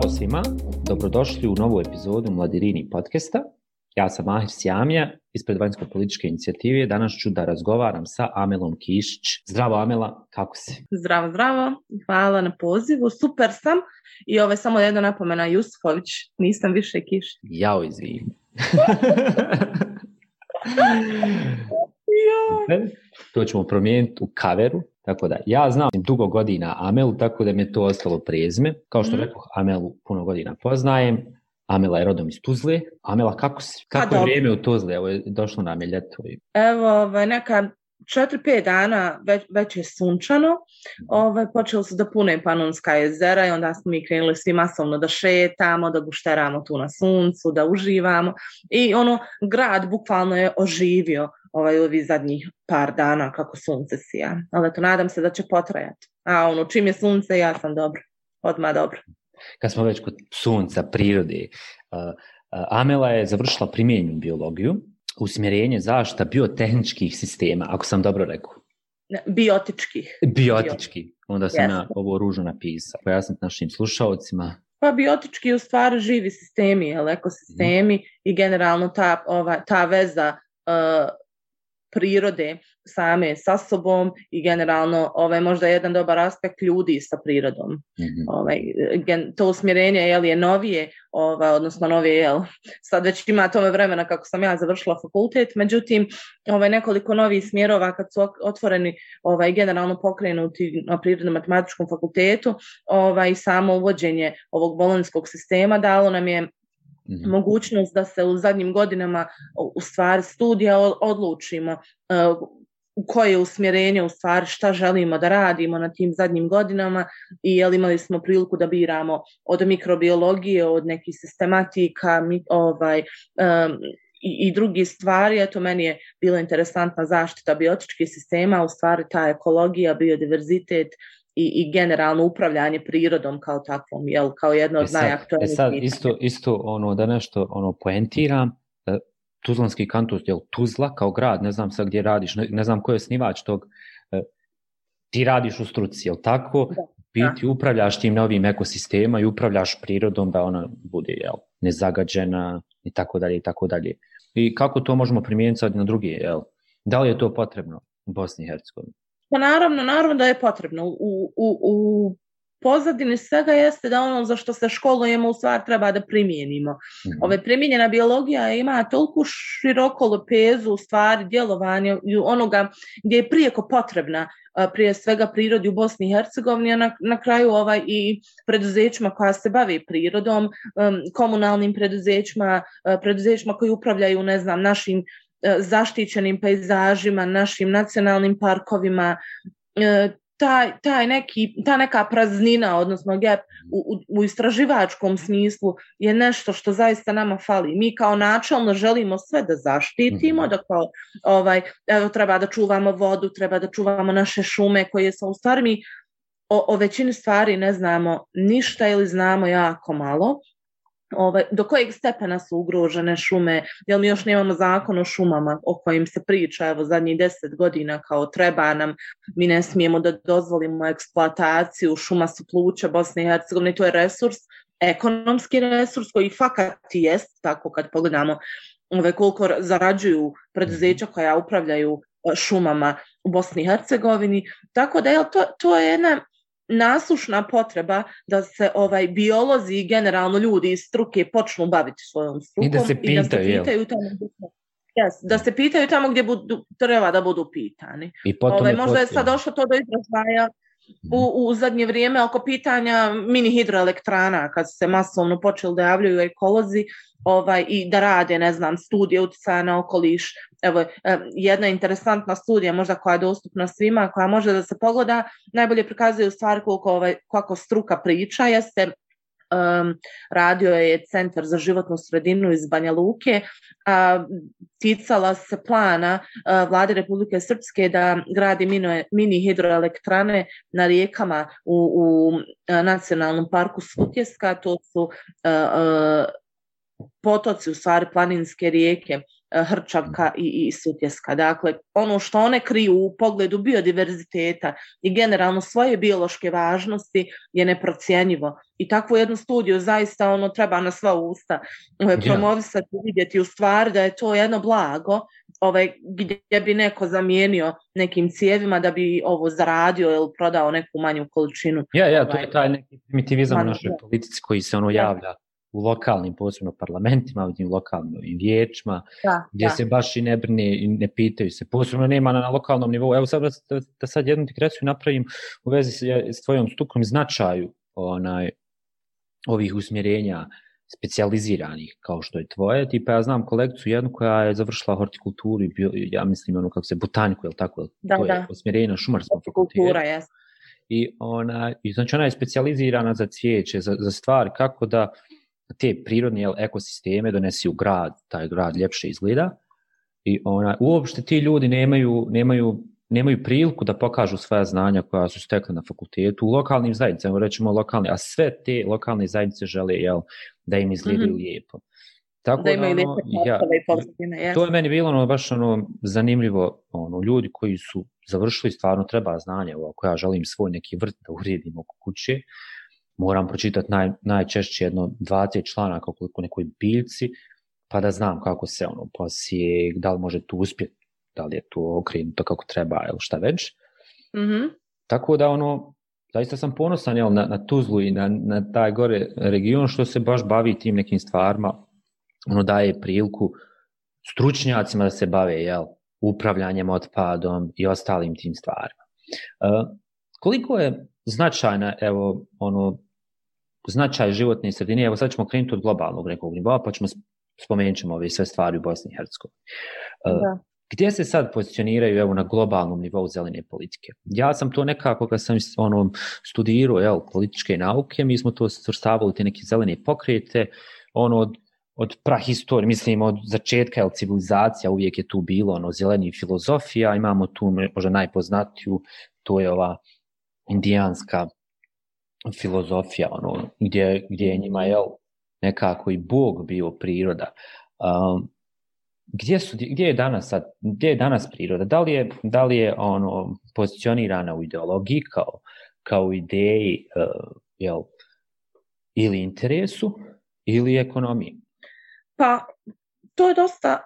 Zdravo svima, dobrodošli u novu epizodu Mladirini podcasta. Ja sam Mahir Sjamija, ispred vanjsko političke inicijative. Danas ću da razgovaram sa Amelom Kišić. Zdravo Amela, kako si? Zdravo, zdravo. Hvala na pozivu. Super sam. I ovo je samo jedna napomena, Jusufović, nisam više Kišić. Jao, izvim. to ćemo promijeniti u kaveru. Tako da, ja znam dugo godina Amelu, tako da mi je to ostalo prezme. Kao što mm. rekao, Amelu puno godina poznajem. Amela je rodom iz Tuzle. Amela, kako, si, pa kako je vrijeme u Tuzle? Evo je došlo nam je ljeto. Evo, ovaj, neka 4-5 dana već, već je sunčano, ovaj, počeli su da pune Panonska jezera i onda smo mi krenuli svi masovno da šetamo, da gušteramo tu na suncu, da uživamo i ono, grad bukvalno je oživio ovaj, ovi zadnjih par dana kako sunce sija. Ali to nadam se da će potrajati. A ono, čim je sunce, ja sam dobro. Odmah dobro. Kad smo već kod sunca, prirode, uh, Amela je završila primjenju biologiju, usmjerenje zašta biotehničkih sistema, ako sam dobro rekao. Biotičkih. Biotički. Onda sam yes. ja ovo ružno napisao. Pojasniti našim slušalcima. Pa biotički u stvari živi sistemi, ekosistemi mm. i generalno ta, ova, ta veza uh, prirode same sa sobom i generalno ovaj možda jedan dobar aspekt ljudi sa prirodom. Mm -hmm. Ovaj gen, to usmjerenje je je novije, ovaj odnosno novije je sad već ima tome vremena kako sam ja završila fakultet, međutim ovaj nekoliko novih smjerova kad su otvoreni ovaj generalno pokrenuti na prirodno matematičkom fakultetu, ovaj samo uvođenje ovog bolonjskog sistema dalo nam je -hmm. mogućnost da se u zadnjim godinama u stvari studija odlučimo uh, u koje usmjerenje u stvari šta želimo da radimo na tim zadnjim godinama i jel imali smo priliku da biramo od mikrobiologije, od nekih sistematika, mi, ovaj, um, i, i drugi stvari, eto meni je bila interesantna zaštita biotičkih sistema, u stvari ta ekologija, biodiverzitet, i, i generalno upravljanje prirodom kao takvom, jel, kao jedno od e najaktualnijih. E sad, isto, isto ono, da nešto ono, poentiram, e, Tuzlanski kantus, jel, Tuzla kao grad, ne znam sad gdje radiš, ne, ne znam ko je snivač tog, e, ti radiš u struci, jel tako? Da. Biti upravljaš tim novim ekosistema i upravljaš prirodom da ona bude jel, nezagađena i tako dalje i tako dalje. I kako to možemo primijeniti sad na drugi, jel? Da li je to potrebno u Bosni i Hercegovini? Pa naravno, naravno da je potrebno. U, u, u pozadini svega jeste da ono za što se školujemo u stvar treba da primijenimo. Mm -hmm. Ove primjenjena biologija ima toliko široko lepezu u stvari djelovanja onoga gdje je prijeko potrebna prije svega prirodi u Bosni i Hercegovini, a na, na kraju ovaj i preduzećima koja se bave prirodom, komunalnim preduzećima, preduzećima koji upravljaju, ne znam, našim zaštićenim pejzažima, našim nacionalnim parkovima, e, taj, taj neki, ta neka praznina, odnosno gap u, u, u istraživačkom smislu je nešto što zaista nama fali. Mi kao načalno želimo sve da zaštitimo, mhm. da kao, ovaj, evo, treba da čuvamo vodu, treba da čuvamo naše šume koje su u stvari mi o, o većini stvari ne znamo ništa ili znamo jako malo ovaj, do kojeg stepena su ugrožene šume, jel mi još nemamo zakon o šumama o kojim se priča evo zadnjih deset godina kao treba nam, mi ne smijemo da dozvolimo eksploataciju, šuma su pluća Bosne i Hercegovine, to je resurs, ekonomski resurs koji fakat jest, tako kad pogledamo ove, koliko zarađuju preduzeća koja upravljaju e, šumama u Bosni i Hercegovini, tako da je to, to je jedna nasušna potreba da se ovaj biolozi i generalno ljudi iz struke počnu baviti svojom strukom i da se pitaju, i da se pitaju tamo gdje yes, da se pitaju tamo gdje budu, treba da budu pitani. I potom ovaj, možda je sad došlo to do izražaja u, u zadnje vrijeme oko pitanja mini hidroelektrana kad se masovno počeli da javljaju ekolozi ovaj i da rade ne znam studije utjecaja na okoliš. Evo jedna interesantna studija možda koja je dostupna svima koja može da se pogleda najbolje prikazuje u stvari koliko ovaj kako struka priča jeste um, radio je Centar za životnu sredinu iz Banja Luke, a, ticala se plana a, vlade Republike Srpske da gradi mino, mini hidroelektrane na rijekama u, u e, nacionalnom parku Sutjeska, to su a, a, potoci, u stvari planinske rijeke, Hrčavka i, i Sutjeska. Dakle, ono što one kriju u pogledu biodiverziteta i generalno svoje biološke važnosti je neprocijenjivo i takvu jednu studiju zaista ono treba na sva usta ovaj, promovisati i vidjeti u stvari da je to jedno blago ovaj, gdje bi neko zamijenio nekim cijevima da bi ovo zaradio ili prodao neku manju količinu. Ja, ja, to je ovaj, taj neki primitivizam u našoj politici koji se ono javlja u lokalnim, posebno parlamentima, u tim lokalnim vijećima, da, gdje da. se baš i ne brne i ne pitaju se. Posebno nema na, na lokalnom nivou. Evo sad da, da sad jednu digresiju napravim u vezi s, s tvojom stukom značaju onaj, ovih usmjerenja specijaliziranih kao što je tvoje. Tipa ja znam kolekciju jednu koja je završila hortikulturu i bio, ja mislim ono kako se botaniku, je tako? Da, to da. je usmjerenje na šumarskom fakultetu. Kultura, jes. I, ona, I znači ona je specijalizirana za cvijeće, za, za stvari kako da te prirodne jel, ekosisteme donesi u grad, taj grad ljepše izgleda. I ona, uopšte ti ljudi nemaju, nemaju nemaju priliku da pokažu svoja znanja koja su stekli na fakultetu u lokalnim zajednicama, rećemo lokalni, a sve te lokalne zajednice žele jel, da im izgledaju mm -hmm. lijepo. Tako da, imaju ono, ja, To je meni bilo ono, baš ono, zanimljivo, ono, ljudi koji su završili stvarno treba znanje, ovo, ako ja želim svoj neki vrt da uredim oko kuće, moram pročitati naj, najčešće jedno 20 članaka koliko nekoj biljci, pa da znam kako se ono posije, da li može tu uspjeti da li je to okrenuto kako treba ili šta već. Mm -hmm. Tako da ono, zaista sam ponosan jel, na, na Tuzlu i na, na taj gore region što se baš bavi tim nekim stvarima, ono daje priliku stručnjacima da se bave jel, upravljanjem otpadom i ostalim tim stvarima. Uh, koliko je značajna, evo, ono, značaj životne sredine, evo sad ćemo krenuti od globalnog nekog nivoa, pa ćemo spomenut ćemo ove sve stvari u Bosni i Hercegovini. Uh, gdje se sad pozicioniraju evo, na globalnom nivou zelene politike? Ja sam to nekako, kad sam ono, studirao jel, političke nauke, mi smo to svrstavali te neke zelene pokrete, ono, od, od prahistorije, mislim, od začetka jel, civilizacija, uvijek je tu bilo ono, zeleni filozofija, imamo tu možda najpoznatiju, to je ova indijanska filozofija, ono, gdje, gdje je njima jel, nekako i Bog bio priroda. Um, gdje su gdje je danas sad gdje je danas priroda da li je da li je ono pozicionirana u ideologiji kao kao ideji uh, jel ili interesu ili ekonomiji pa to je dosta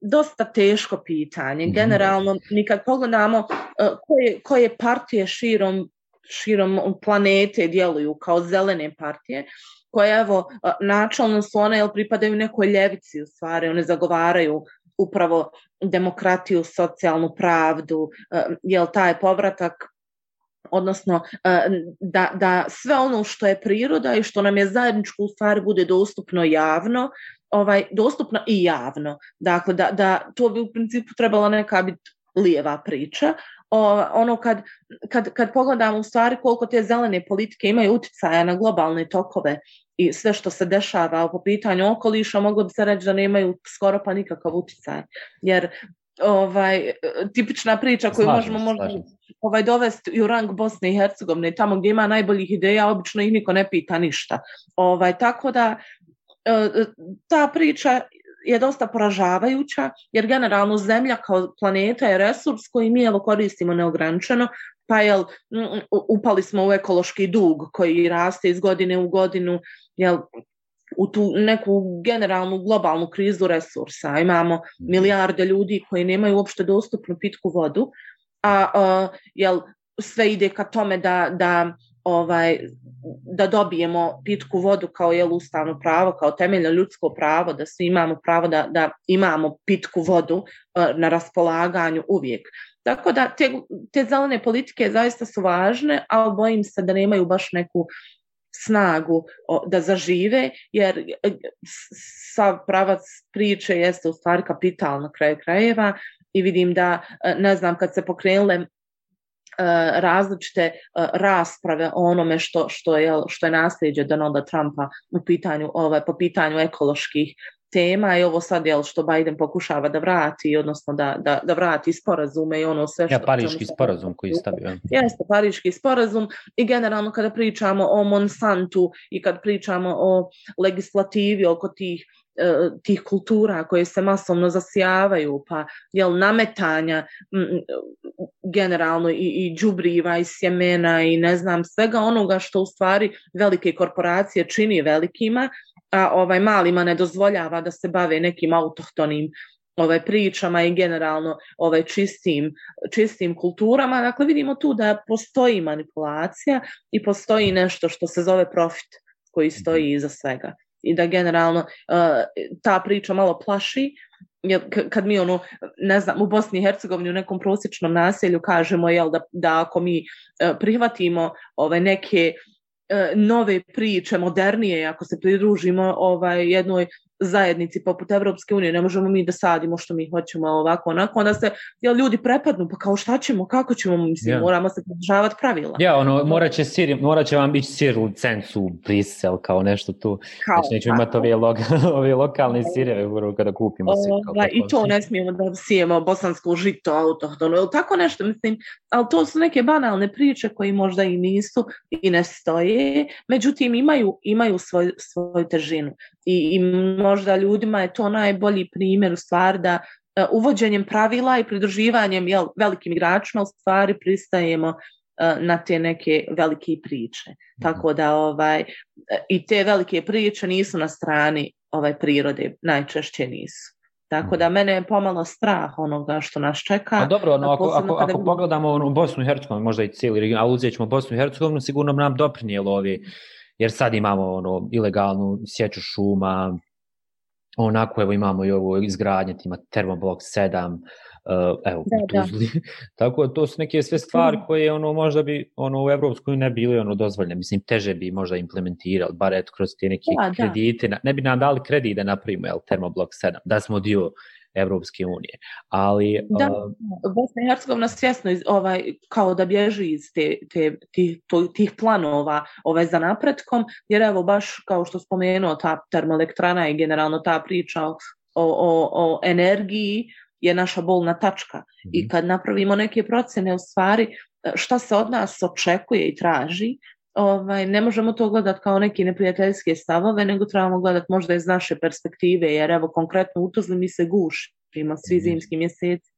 dosta teško pitanje mhm. generalno nikad pogledamo uh, koje koje partije širom širom planete djeluju kao zelene partije koje evo načalno su one jel pripadaju nekoj ljevici u stvari, one zagovaraju upravo demokratiju, socijalnu pravdu, jel taj povratak odnosno da, da sve ono što je priroda i što nam je zajedničko u stvari bude dostupno javno, ovaj dostupno i javno. Dakle da, da to bi u principu trebala neka biti lijeva priča, o, ono kad, kad, kad pogledamo u stvari koliko te zelene politike imaju utjecaja na globalne tokove i sve što se dešava po pitanju okoliša, moglo bi se reći da nemaju skoro pa nikakav utjecaj. Jer ovaj tipična priča koju slažem, možemo možda ovaj dovesti u rang Bosne i Hercegovine tamo gdje ima najboljih ideja obično ih niko ne pita ništa ovaj tako da e, ta priča je dosta poražavajuća, jer generalno Zemlja kao planeta je resurs koji mi evo koristimo neograničeno, pa jel, upali smo u ekološki dug koji raste iz godine u godinu, jel, u tu neku generalnu globalnu krizu resursa. Imamo mhm. milijarde ljudi koji nemaju uopšte dostupnu pitku vodu, a, a jel, sve ide ka tome da, da ovaj da dobijemo pitku vodu kao je ustavno pravo, kao temeljno ljudsko pravo, da svi imamo pravo da, da imamo pitku vodu eh, na raspolaganju uvijek. Tako da te, te zelene politike zaista su važne, ali bojim se da nemaju baš neku snagu o, da zažive, jer eh, sav pravac priče jeste u stvari kapital na kraju krajeva i vidim da, eh, ne znam, kad se pokrenule različite e, rasprave o onome što, što, je, što je nasljeđe Donalda Trumpa u pitanju, ovaj, po pitanju ekoloških tema i ovo sad je što Biden pokušava da vrati, odnosno da, da, da vrati sporazume i ono sve što... Ja, pariški sporazum koji stavio. Jeste, pariški sporazum i generalno kada pričamo o Monsantu i kad pričamo o legislativi oko tih tih kultura koje se masovno zasijavaju, pa jel, nametanja m, generalno i, i džubriva i sjemena i ne znam svega onoga što u stvari velike korporacije čini velikima, a ovaj malima ne dozvoljava da se bave nekim autohtonim ovaj pričama i generalno ovaj čistim čistim kulturama dakle vidimo tu da postoji manipulacija i postoji nešto što se zove profit koji stoji mhm. iza svega i da generalno uh, ta priča malo plaši jer kad mi ono ne znam u Bosni i Hercegovini u nekom prosječnom naselju kažemo jel da da ako mi uh, prihvatimo ove neke e, nove priče modernije ako se pridružimo ovaj jednoj zajednici poput Evropske unije, ne možemo mi da sadimo što mi hoćemo ovako, onako, onda se jel, ljudi prepadnu, pa kao šta ćemo, kako ćemo, mislim, yeah. moramo se podržavati pravila. Ja, ono, morat će, sir, morat će vam biti sir licencu Brisel, kao nešto tu, kao, znači nećemo imati ove, lo, ove lokalne sireve kada kupimo sir. Kao, da, I to ne smijemo da sijemo bosansko žito, autohtono, ili tako nešto, mislim, ali to su neke banalne priče koji možda i nisu i ne stoje, međutim imaju, imaju svoj, svoju težinu i, i možda ljudima je to najbolji primjer u stvari da uh, uvođenjem pravila i pridruživanjem jel, velikim igračima u stvari pristajemo uh, na te neke velike priče. Mm. Tako da ovaj i te velike priče nisu na strani ovaj prirode, najčešće nisu. Tako da mene je pomalo strah onoga što nas čeka. A dobro, no, ako, ako, ako pogledamo u Bosnu i Hercegovinu, možda i cijeli region, ali uzet ćemo Bosnu i Hercegovinu, sigurno nam doprinijelo ovi jer sad imamo ono ilegalnu sjeću šuma, onako evo imamo i ovo izgradnje, ima termoblok 7, uh, evo, da, Tuzli. Da. Tako da to su neke sve stvari koje ono možda bi ono u Evropskoj ne bili ono dozvoljene. Mislim, teže bi možda implementirali, bar eto kroz te neke da, kredite. Da. Ne bi nam dali kredit da napravimo jel, termoblok 7, da smo dio Evropske unije. Ali, da, uh, Bosna i Hercegovina svjesno iz, ovaj, kao da bježi iz te, te, tih, to, tih planova ovaj, za napretkom, jer evo baš kao što spomenuo ta termoelektrana i generalno ta priča o, o, o energiji je naša bolna tačka. Mm -hmm. I kad napravimo neke procene u stvari šta se od nas očekuje i traži, ovaj, ne možemo to gledati kao neki neprijateljske stavove, nego trebamo gledati možda iz naše perspektive, jer evo konkretno u Tuzli mi se gušimo svi mhm. zimski mjeseci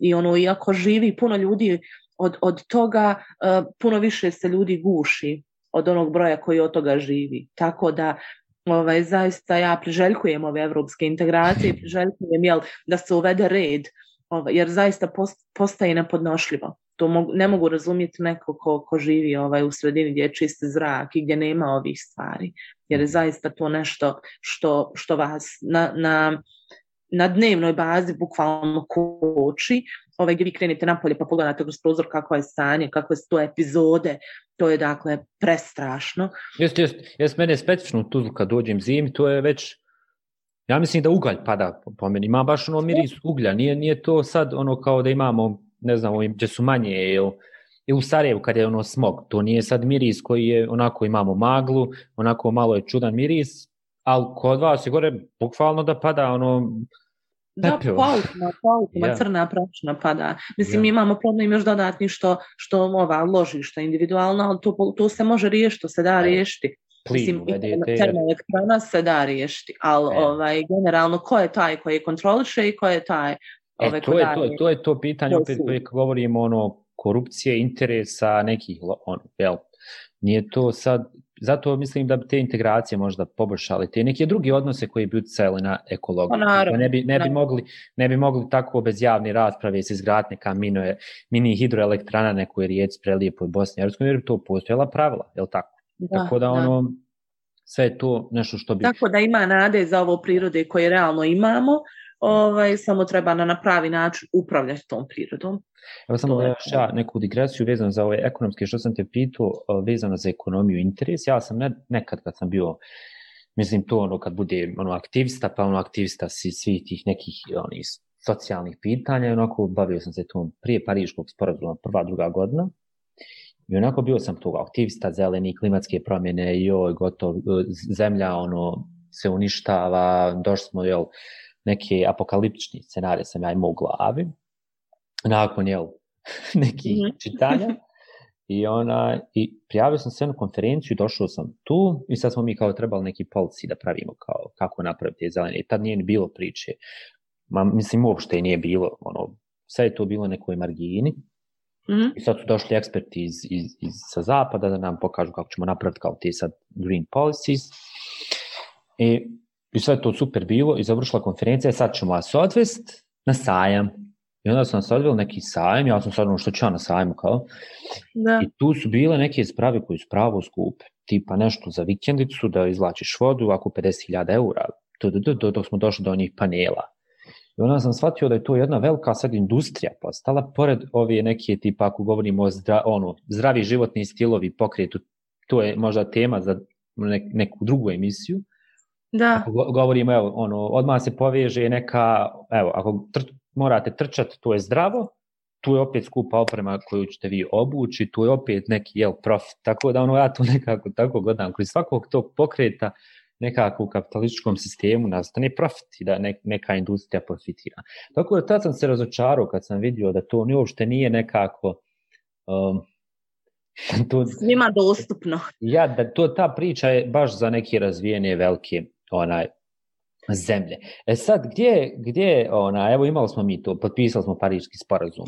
i ono, iako živi puno ljudi od, od toga, uh, puno više se ljudi guši od onog broja koji od toga živi. Tako da, ovaj, zaista ja priželjkujem ove evropske integracije, priželjkujem jel, da se uvede red, ovaj, jer zaista post, postaje nepodnošljivo to mogu, ne mogu razumjeti neko ko, ko živi ovaj, u sredini gdje je čist zrak i gdje nema ovih stvari. Jer je zaista to nešto što, što vas na, na, na dnevnoj bazi bukvalno koči. Ovaj, gdje vi krenete napolje pa pogledate kroz prozor kako je stanje, kako su to epizode, to je dakle prestrašno. Jeste, jeste, jeste mene specifično tu kad dođem zimi, to je već Ja mislim da ugalj pada po meni. Ima baš ono miris uglja. Nije, nije to sad ono kao da imamo ne znam, ovim gdje su manje, ili, ili u Sarajevu kad je ono smog, to nije sad miris koji je, onako imamo maglu, onako malo je čudan miris, ali kod vas je gore bukvalno da pada ono Da, po autima, po autima yeah. crna prašna pada. Mislim, yeah. mi imamo problem još dodatni što, što ova ložišta individualna, ali to, to se može riješiti, to se da riješiti. Mislim, termoelektrana se da riješiti, ali yeah. ovaj, generalno ko je taj koji kontroliše i ko je taj E, ove to, je, to, to je to pitanje, opet uvijek govorimo ono, korupcije, interesa nekih, on, jel, nije to sad, zato mislim da bi te integracije možda poboljšali, te neke druge odnose koji bi utjecali na ekologiju. Pa naravno, ne, bi, ne, bi mogli, ne bi mogli tako bez javne rasprave se izgraditi neka mino, mini hidroelektrana nekoj rijeci prelijepo u Bosni i jer bi to postojala pravila, je tako? Da, tako da, da. ono, sve je to nešto što bi... Tako da ima nade za ovo prirode koje realno imamo, ovaj, samo treba na, na pravi način upravljati tom prirodom. Evo samo da još ja neku digresiju vezano za ove ekonomske, što sam te pitao, vezano za ekonomiju interes. Ja sam ne, nekad kad sam bio, mislim to ono kad bude ono aktivista, pa ono aktivista si, svih tih nekih onih socijalnih pitanja, onako bavio sam se tom prije Pariškog sporazuma, prva, druga godina. I onako bio sam tu aktivista, zeleni, klimatske promjene, joj, gotov, zemlja, ono, se uništava, došli smo, jel, neke apokaliptični scenarije sam ja imao u glavi, nakon, jel, nekih mm -hmm. čitanja. I, ona, I prijavio sam se na konferenciju, došao sam tu i sad smo mi kao trebali neki polici da pravimo kao kako napraviti zelene. I tad nije ni bilo priče. Ma, mislim, uopšte nije bilo. Ono, sve je to bilo nekoj margini. Mm -hmm. I sad su došli eksperti iz, iz, iz, sa zapada da nam pokažu kako ćemo napraviti kao te sad green policies. I, i sve to super bilo i završila konferencija sad ćemo vas odvest na sajam. I onda sam se odveli neki sajam, ja sam sad ono što ću ja na sajmu kao. Da. I tu su bile neke sprave koje su pravo skupe. Tipa nešto za vikendicu, da izlačiš vodu, ako 50.000 eura. Dok smo došli do onih panela. I onda sam shvatio da je to jedna velika sad industrija postala, pored ove neke tipa, ako govorimo o zdra, ono, zdravi životni stilovi pokretu, to je možda tema za nek, neku drugu emisiju. Da. Ako govorimo, evo, ono, odmah se poveže neka, evo, ako tr, morate trčati, to je zdravo, tu je opet skupa oprema koju ćete vi obući, tu je opet neki jel, profit, tako da ono, ja to nekako tako gledam, kroz svakog tog pokreta, nekako u kapitalističkom sistemu nastane profit i da neka industrija profitira. Tako da tad sam se razočarao kad sam vidio da to ni uopšte nije nekako um, to, svima dostupno. Ja, da to ta priča je baš za neke razvijene velike onaj zemlje. E sad, gdje, gdje ona, evo imali smo mi to, potpisali smo pariški sporazum,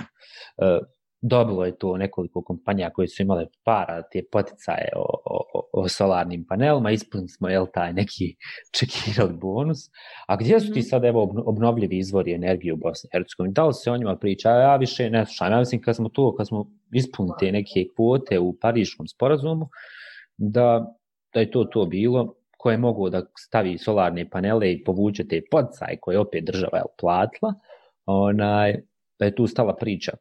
e, dobilo je to nekoliko kompanija koje su imale para, te poticaje o, o, o solarnim panelima, ispunili smo, jel, taj neki čekirali bonus. A gdje su ti mhm. sad, evo, obnovljivi izvori energije u Bosni i Hercegovini? Da li se o njima priča? Ja više ne slušam. Ja mislim, kad smo to, kad smo ispunili te neke kvote u pariškom sporazumu, da, da je to to bilo, koje mogu da stavi solarne panele i povuče te podcaje koje opet država je platila, onaj, da je tu stala priča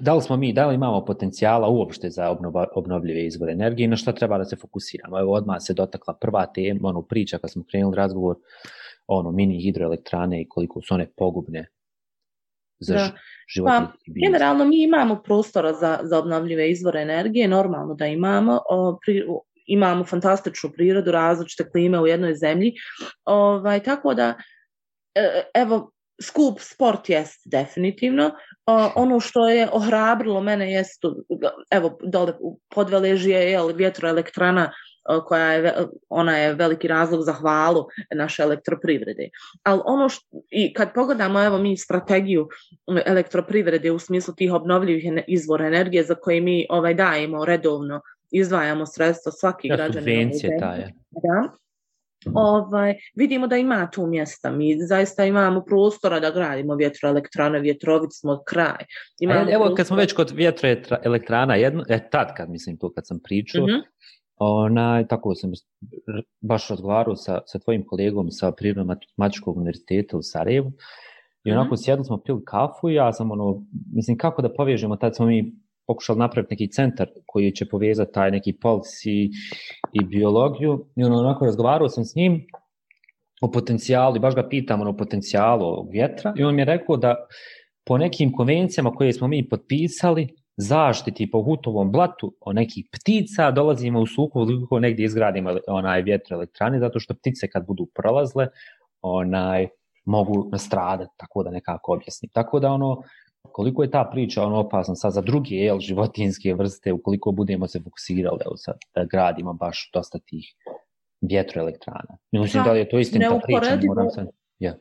da li smo mi, da li imamo potencijala uopšte za obnova, obnovljive izvore energije i na šta treba da se fokusiramo. Evo odmah se dotakla prva tema, ono priča kad smo krenuli razgovor ono mini hidroelektrane i koliko su one pogubne za da. život. Pa, generalno mi imamo prostora za, za obnovljive izvore energije, normalno da imamo. O, pri, imamo fantastičnu prirodu, različite klime u jednoj zemlji. Ovaj, tako da, e, evo, skup sport jest definitivno. ono što je ohrabrilo mene jest, evo, dole u podveležije je vjetroelektrana koja je, ona je veliki razlog za hvalu naše elektroprivrede. Ali ono što, i kad pogledamo, evo mi strategiju elektroprivrede u smislu tih obnovljivih izvora energije za koje mi ovaj dajemo redovno, izdvajamo sredstva svaki ja, građanin. Subvencije. Da ovaj, vidimo da ima tu mjesta. Mi zaista imamo prostora da gradimo vjetroelektrane, vjetrovic smo kraj. Imamo A, evo prostora... kad smo već kod vjetroelektrana, jedno, e, tad kad mislim tu kad sam pričao, mm -hmm. ona, tako sam baš razgovarao sa, sa tvojim kolegom sa Prirodno-matematičkog univerziteta u Sarajevu i onako mm -hmm. sjedli smo pili kafu i ja sam ono, mislim kako da povežemo, tad smo mi pokušali napraviti neki centar koji će povezati taj neki pols i, i biologiju. I ono, onako razgovarao sam s njim o potencijalu i baš ga pitam ono, o potencijalu vjetra i on mi je rekao da po nekim konvencijama koje smo mi potpisali zaštiti po hutovom blatu o nekih ptica dolazimo u suku ukoliko negdje izgradimo onaj vjetroelektrane zato što ptice kad budu prolazle onaj mogu nastradati tako da nekako objasnim. Tako da ono koliko je ta priča ono opasna sad za druge jel, životinske vrste ukoliko budemo se fokusirali evo sad, da gradimo baš dosta tih vjetroelektrana. Mislim da li je to istina priča, moram se... Ja.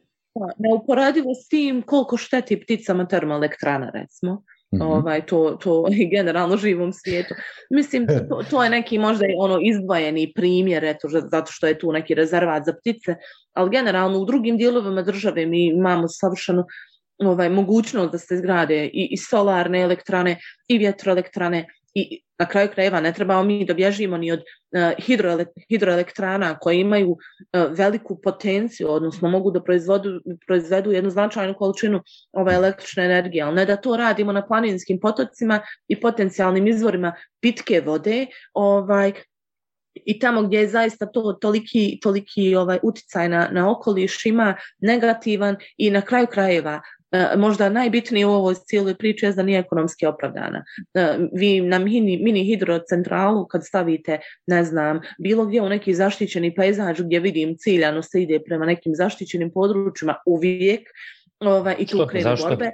Neuporadivo s tim koliko šteti pticama termoelektrana, recimo. Mm -hmm. ovaj, to, to generalno živom svijetu. Mislim, to, to je neki možda ono izdvojeni primjer, eto, zato što je tu neki rezervat za ptice, ali generalno u drugim dijelovima države mi imamo savršeno ovaj, mogućnost da se izgrade i, i solarne elektrane i vjetroelektrane i na kraju krajeva ne trebamo mi da bježimo ni od e, uh, hidroele, hidroelektrana koje imaju uh, veliku potenciju, odnosno mogu da proizvodu, proizvedu jednu značajnu količinu ove električne energije, ali ne da to radimo na planinskim potocima i potencijalnim izvorima pitke vode, ovaj, i tamo gdje je zaista to toliki, toliki ovaj uticaj na, na okoliš ima negativan i na kraju krajeva možda najbitnije u ovoj cijeloj priči je da nije ekonomski opravdana. E, vi na mini, mini hidrocentralu kad stavite, ne znam, bilo gdje u neki zaštićeni pejzaž gdje vidim ciljano se ide prema nekim zaštićenim područjima uvijek ovaj, i tu krenu borbe.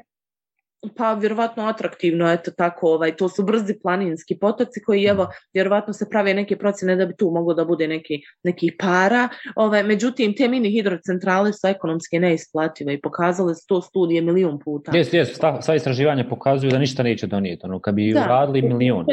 Pa vjerovatno atraktivno, eto tako, ovaj, to su brzi planinski potoci koji evo, vjerovatno se prave neke procjene da bi tu moglo da bude neki, neki para, ovaj, međutim te mini hidrocentrale su ekonomski neisplative i pokazale su to studije milijun puta. Jes, jes, sva istraživanja pokazuju da ništa neće donijeti, ono, kad bi da, uradili milion.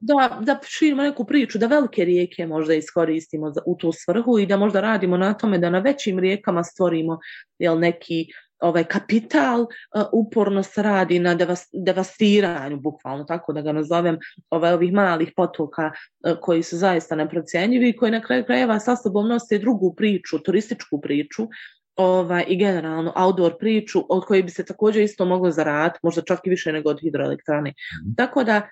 Da, da, da širimo neku priču, da velike rijeke možda iskoristimo za, u tu svrhu i da možda radimo na tome da na većim rijekama stvorimo jel, neki ovaj kapital uh, uporno se radi na devas, devastiranju, bukvalno tako da ga nazovem, ovaj, ovih malih potoka uh, koji su zaista neprocjenjivi i koji na kraju krajeva sa sobom nose drugu priču, turističku priču, ovaj, i generalno outdoor priču od koje bi se također isto moglo zaraditi, možda čak i više nego od hidroelektrane. Mm. Tako da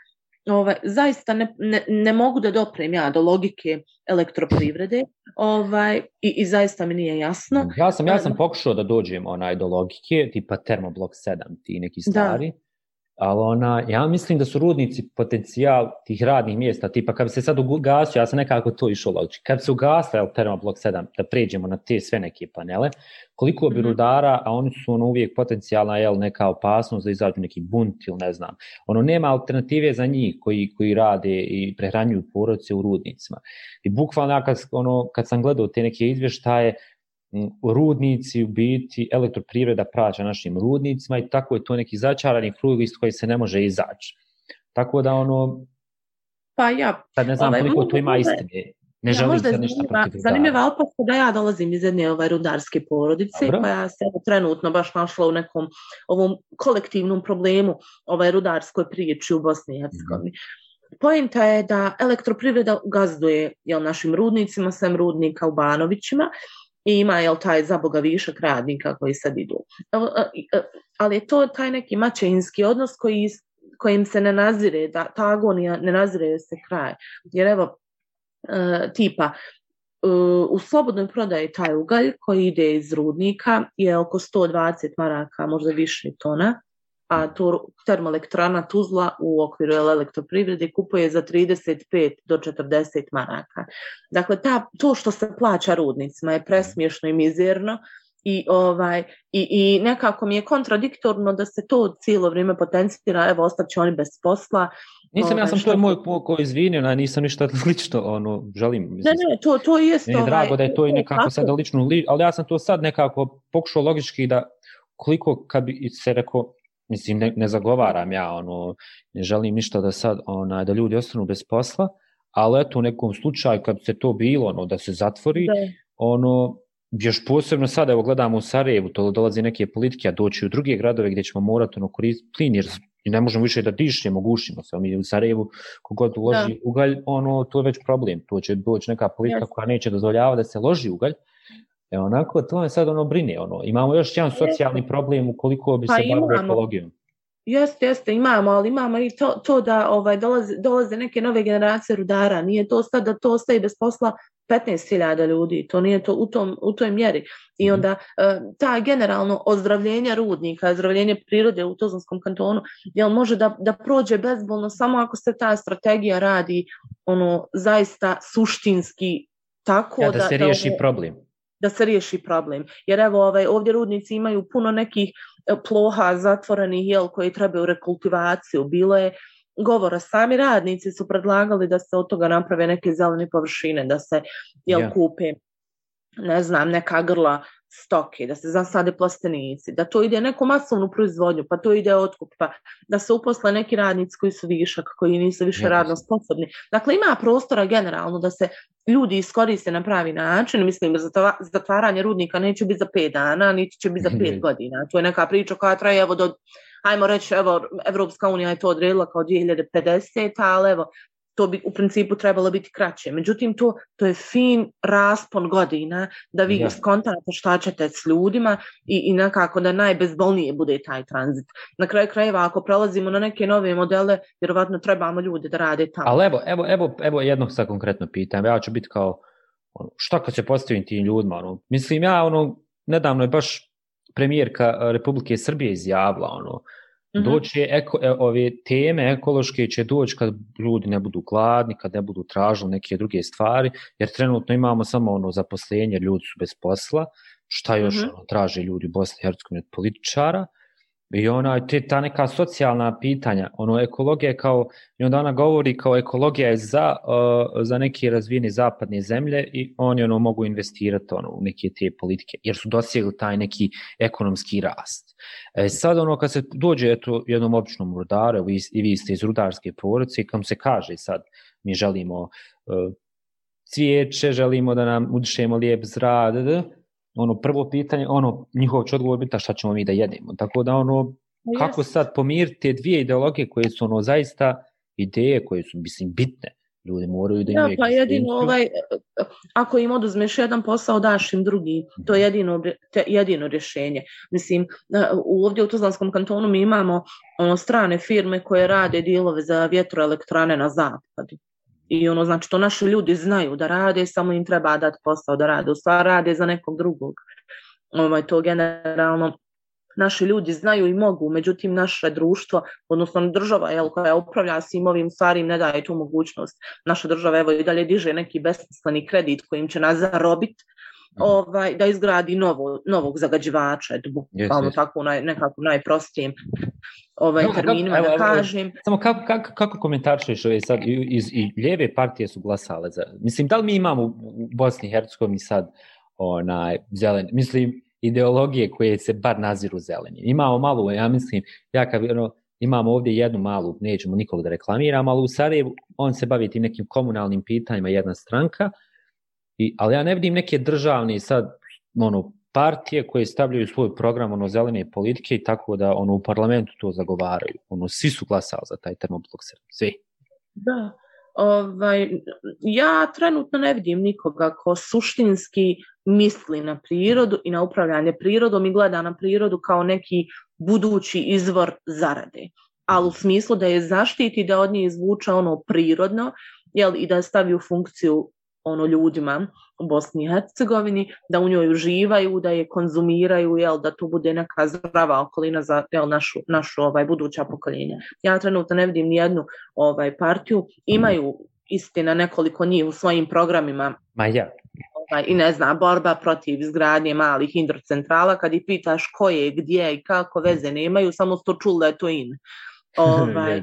ovaj, zaista ne, ne, ne mogu da doprem ja do logike elektroprivrede ovaj, i, i zaista mi nije jasno. Ja sam, ja sam pokušao da dođem onaj do logike, tipa termoblok 7, ti neki stari. Da ali ona, ja mislim da su rudnici potencijal tih radnih mjesta, tipa kad bi se sad ugasio, ja sam nekako to išao logično, kad bi se ugasio Termoblok 7, da pređemo na te sve neke panele, koliko bi mhm. rudara, a oni su ono uvijek potencijalna, jel, neka opasnost da izađu neki bunt ili ne znam, ono nema alternative za njih koji, koji rade i prehranjuju porodice u rudnicima. I bukvalno, kad, ono, kad sam gledao te neke izvještaje, rudnici u biti elektroprivreda praća našim rudnicima i tako je to neki začarani krug iz koji se ne može izaći. Tako da ono pa ja sad ne znam ovaj, koliko to ima istine. Ne ja, želim se ništa protiv Zanimljiva opaska da ja dolazim iz jedne ovaj, rudarske porodice Dobro. koja se trenutno baš našla u nekom ovom kolektivnom problemu ovaj rudarskoj priči u Bosni i Hercegovini. Mm. Poenta je da elektroprivreda gazduje jel, našim rudnicima, sem rudnika u Banovićima i ima jel taj za boga višak radnika koji sad idu. E, e, ali je to taj neki mačinski odnos koji, kojim se ne nazire, da, ta agonija ne nazire se kraj. Jer evo, e, tipa, e, u slobodnoj prodaji taj ugalj koji ide iz rudnika je oko 120 maraka, možda više tona, a to termoelektrana Tuzla u okviru elektroprivrede kupuje za 35 do 40 maraka. Dakle, ta, to što se plaća rudnicima je presmiješno i mizerno i, ovaj, i, i nekako mi je kontradiktorno da se to cijelo vrijeme potencira, evo, ostaće oni bez posla. Nisam, ovaj, ja sam što... to moj ko izvinio, nisam ništa lično, ono, želim. Mislim, ne, ne, to, to jest... Meni je ovaj, drago da je to i nekako sad lično, ali ja sam to sad nekako pokušao logički da koliko kad bi se rekao, mislim, ne, ne zagovaram ja, ono, ne želim ništa da sad, ona, da ljudi ostanu bez posla, ali eto u nekom slučaju kad se to bilo, ono, da se zatvori, da. ono, još posebno sada, evo gledamo u Sarajevu, to dolazi neke politike, a doći u druge gradove gdje ćemo morati ono, koristiti plin, jer ne možemo više da dišemo, gušimo se, mi u Sarajevu, kogod uloži da. ugalj, ono, to je već problem, to će doći neka politika yes. koja neće dozvoljava da se loži ugalj, E onako, to me sad ono brine, ono, imamo još jedan socijalni problem ukoliko bi pa se bavili ekologijom. Jeste, jeste, imamo, ali imamo i to, to da ovaj, dolaze, dolaze neke nove generacije rudara, nije to sad da to ostaje bez posla 15.000 ljudi, to nije to u, tom, u toj mjeri. I mhm. onda e, ta generalno ozdravljenje rudnika, ozdravljenje prirode u Tuzlanskom kantonu, jel može da, da prođe bezbolno samo ako se ta strategija radi ono zaista suštinski tako ja, da, da se riješi da, problem da se riješi problem. Jer evo ovaj, ovdje rudnici imaju puno nekih e, ploha zatvorenih jel, koji trebaju rekultivaciju. Bilo je govora, sami radnici su predlagali da se od toga naprave neke zelene površine, da se jel, yeah. kupe ne znam, neka grla stoke, da se zasade plastenici, da to ide neku masovnu proizvodnju, pa to ide otkup, pa da se uposle neki radnici koji su višak, koji nisu više yes. radno sposobni. Dakle, ima prostora generalno da se ljudi iskoriste na pravi način, mislim, zatvaranje rudnika neće biti za pet dana, niti će biti za pet godina. To je neka priča koja traje, evo, do, ajmo reći, evo, Evropska unija je to odredila kao 2050, ali evo, to bi u principu trebalo biti kraće. Međutim, to, to je fin raspon godina da vi ja. skontate šta ćete s ljudima i, i nekako da najbezbolnije bude taj tranzit. Na kraju krajeva, ako prelazimo na neke nove modele, vjerovatno trebamo ljude da rade tamo. Ali evo, evo, evo, evo jedno sa konkretno pitam. Ja ću biti kao, ono, šta kad se postavim tim ljudima? Ono, mislim, ja, ono, nedavno je baš premijerka Republike Srbije izjavila, ono, Mm -hmm. Doći eko, e, ove teme ekološke će doći kad ljudi ne budu gladni, kad ne budu tražili neke druge stvari, jer trenutno imamo samo ono zaposlenje, ljudi su bez posla, šta još mm -hmm. ono, traže ljudi u Bosni i Hercegovini od političara, I ona, te, ta neka socijalna pitanja, ono, ekologija je kao, i onda ona govori kao ekologija je za, uh, za neke razvijene zapadne zemlje i oni ono mogu investirati ono, u neke te politike, jer su dosegli taj neki ekonomski rast. E, sad ono, kad se dođe eto, jednom običnom rudaru, vi, i vi ste iz rudarske porodice, kam se kaže sad, mi želimo uh, cvijeće, želimo da nam udišemo lijep zrad, ono prvo pitanje, ono njihov će odgovor biti šta ćemo mi da jedemo. Tako da ono no, kako sad pomiriti te dvije ideologije koje su ono zaista ideje koje su mislim bitne. Ljudi moraju da imaju ja, pa jedino ovaj ako im oduzmeš jedan posao daš im drugi. To je jedino te, jedino rješenje. Mislim ovdje u Tuzlanskom kantonu mi imamo ono strane firme koje rade dilove za vjetroelektrane na zapadu. I ono, znači, to naši ljudi znaju da rade, samo im treba dati posao da rade. U stvari rade za nekog drugog. Ovaj, to generalno naši ljudi znaju i mogu, međutim naše društvo, odnosno država jel, koja upravlja svim ovim stvarima ne daje tu mogućnost. Naša država evo i dalje diže neki besmisleni kredit kojim će nas zarobiti ovaj, da izgradi novo, novog zagađivača, bukvalno yes, yes. tako naj, nekako najprostijem ovaj, no, terminima kako, da kažem. Samo kako, kako, kako komentaršuješ ove sad, iz, i ljeve partije su glasale za, mislim, da li mi imamo u Bosni i Hercegovini sad onaj, zelen, mislim, ideologije koje se bar naziru zeleni. Imamo malo, ja mislim, ja kad, ono, imamo ovdje jednu malu, nećemo nikog da reklamiram, ali u Sarajevu on se bavi tim nekim komunalnim pitanjima, jedna stranka, i, ali ja ne vidim neke državne sad, ono, partije koje stavljaju svoj program ono zelene politike i tako da ono u parlamentu to zagovaraju. Ono svi su glasali za taj termoblok svi. Da. Ovaj, ja trenutno ne vidim nikoga ko suštinski misli na prirodu i na upravljanje prirodom i gleda na prirodu kao neki budući izvor zarade. Ali u smislu da je zaštiti da od nje izvuče ono prirodno jel, i da stavi u funkciju ono ljudima u Bosni i Hercegovini, da u njoj uživaju, da je konzumiraju, jel, da to bude neka zdrava okolina za jel, našu, našu ovaj, buduća pokoljenja. Ja trenutno ne vidim ni jednu ovaj, partiju, imaju istina nekoliko njih u svojim programima. Ma ja. Ovaj, I ne znam, borba protiv izgradnje malih hidrocentrala, kad ih pitaš ko je, gdje i kako veze nemaju, samo sto čuli da je to in. Ovaj,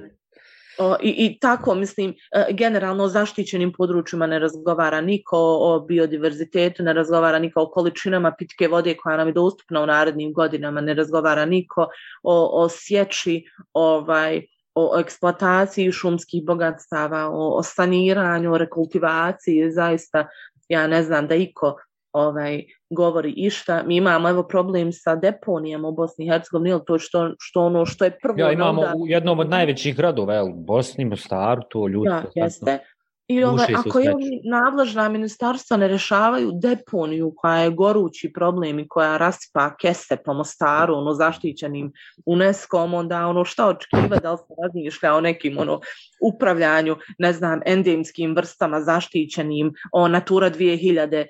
i, I tako, mislim, e, generalno o zaštićenim područjima ne razgovara niko o biodiverzitetu, ne razgovara niko o količinama pitke vode koja nam je dostupna u narednim godinama, ne razgovara niko o, o sječi, ovaj, o eksploataciji šumskih bogatstava, o, o saniranju, o rekultivaciji, zaista ja ne znam da iko ovaj govori išta. Mi imamo evo problem sa deponijama u Bosni i Hercegovini, to što što ono što je prvo Ja imamo onda... u jednom od najvećih gradova, el Bosni, Mostar, to ljudi. Ja, jeste. I ove, ako je nadležna ministarstva ne rešavaju deponiju koja je gorući problem i koja rasipa kese po Mostaru, ono zaštićenim UNESCO-om, onda ono šta očekiva da li se razmišlja o nekim ono, upravljanju, ne znam, endemskim vrstama zaštićenim, o Natura 2000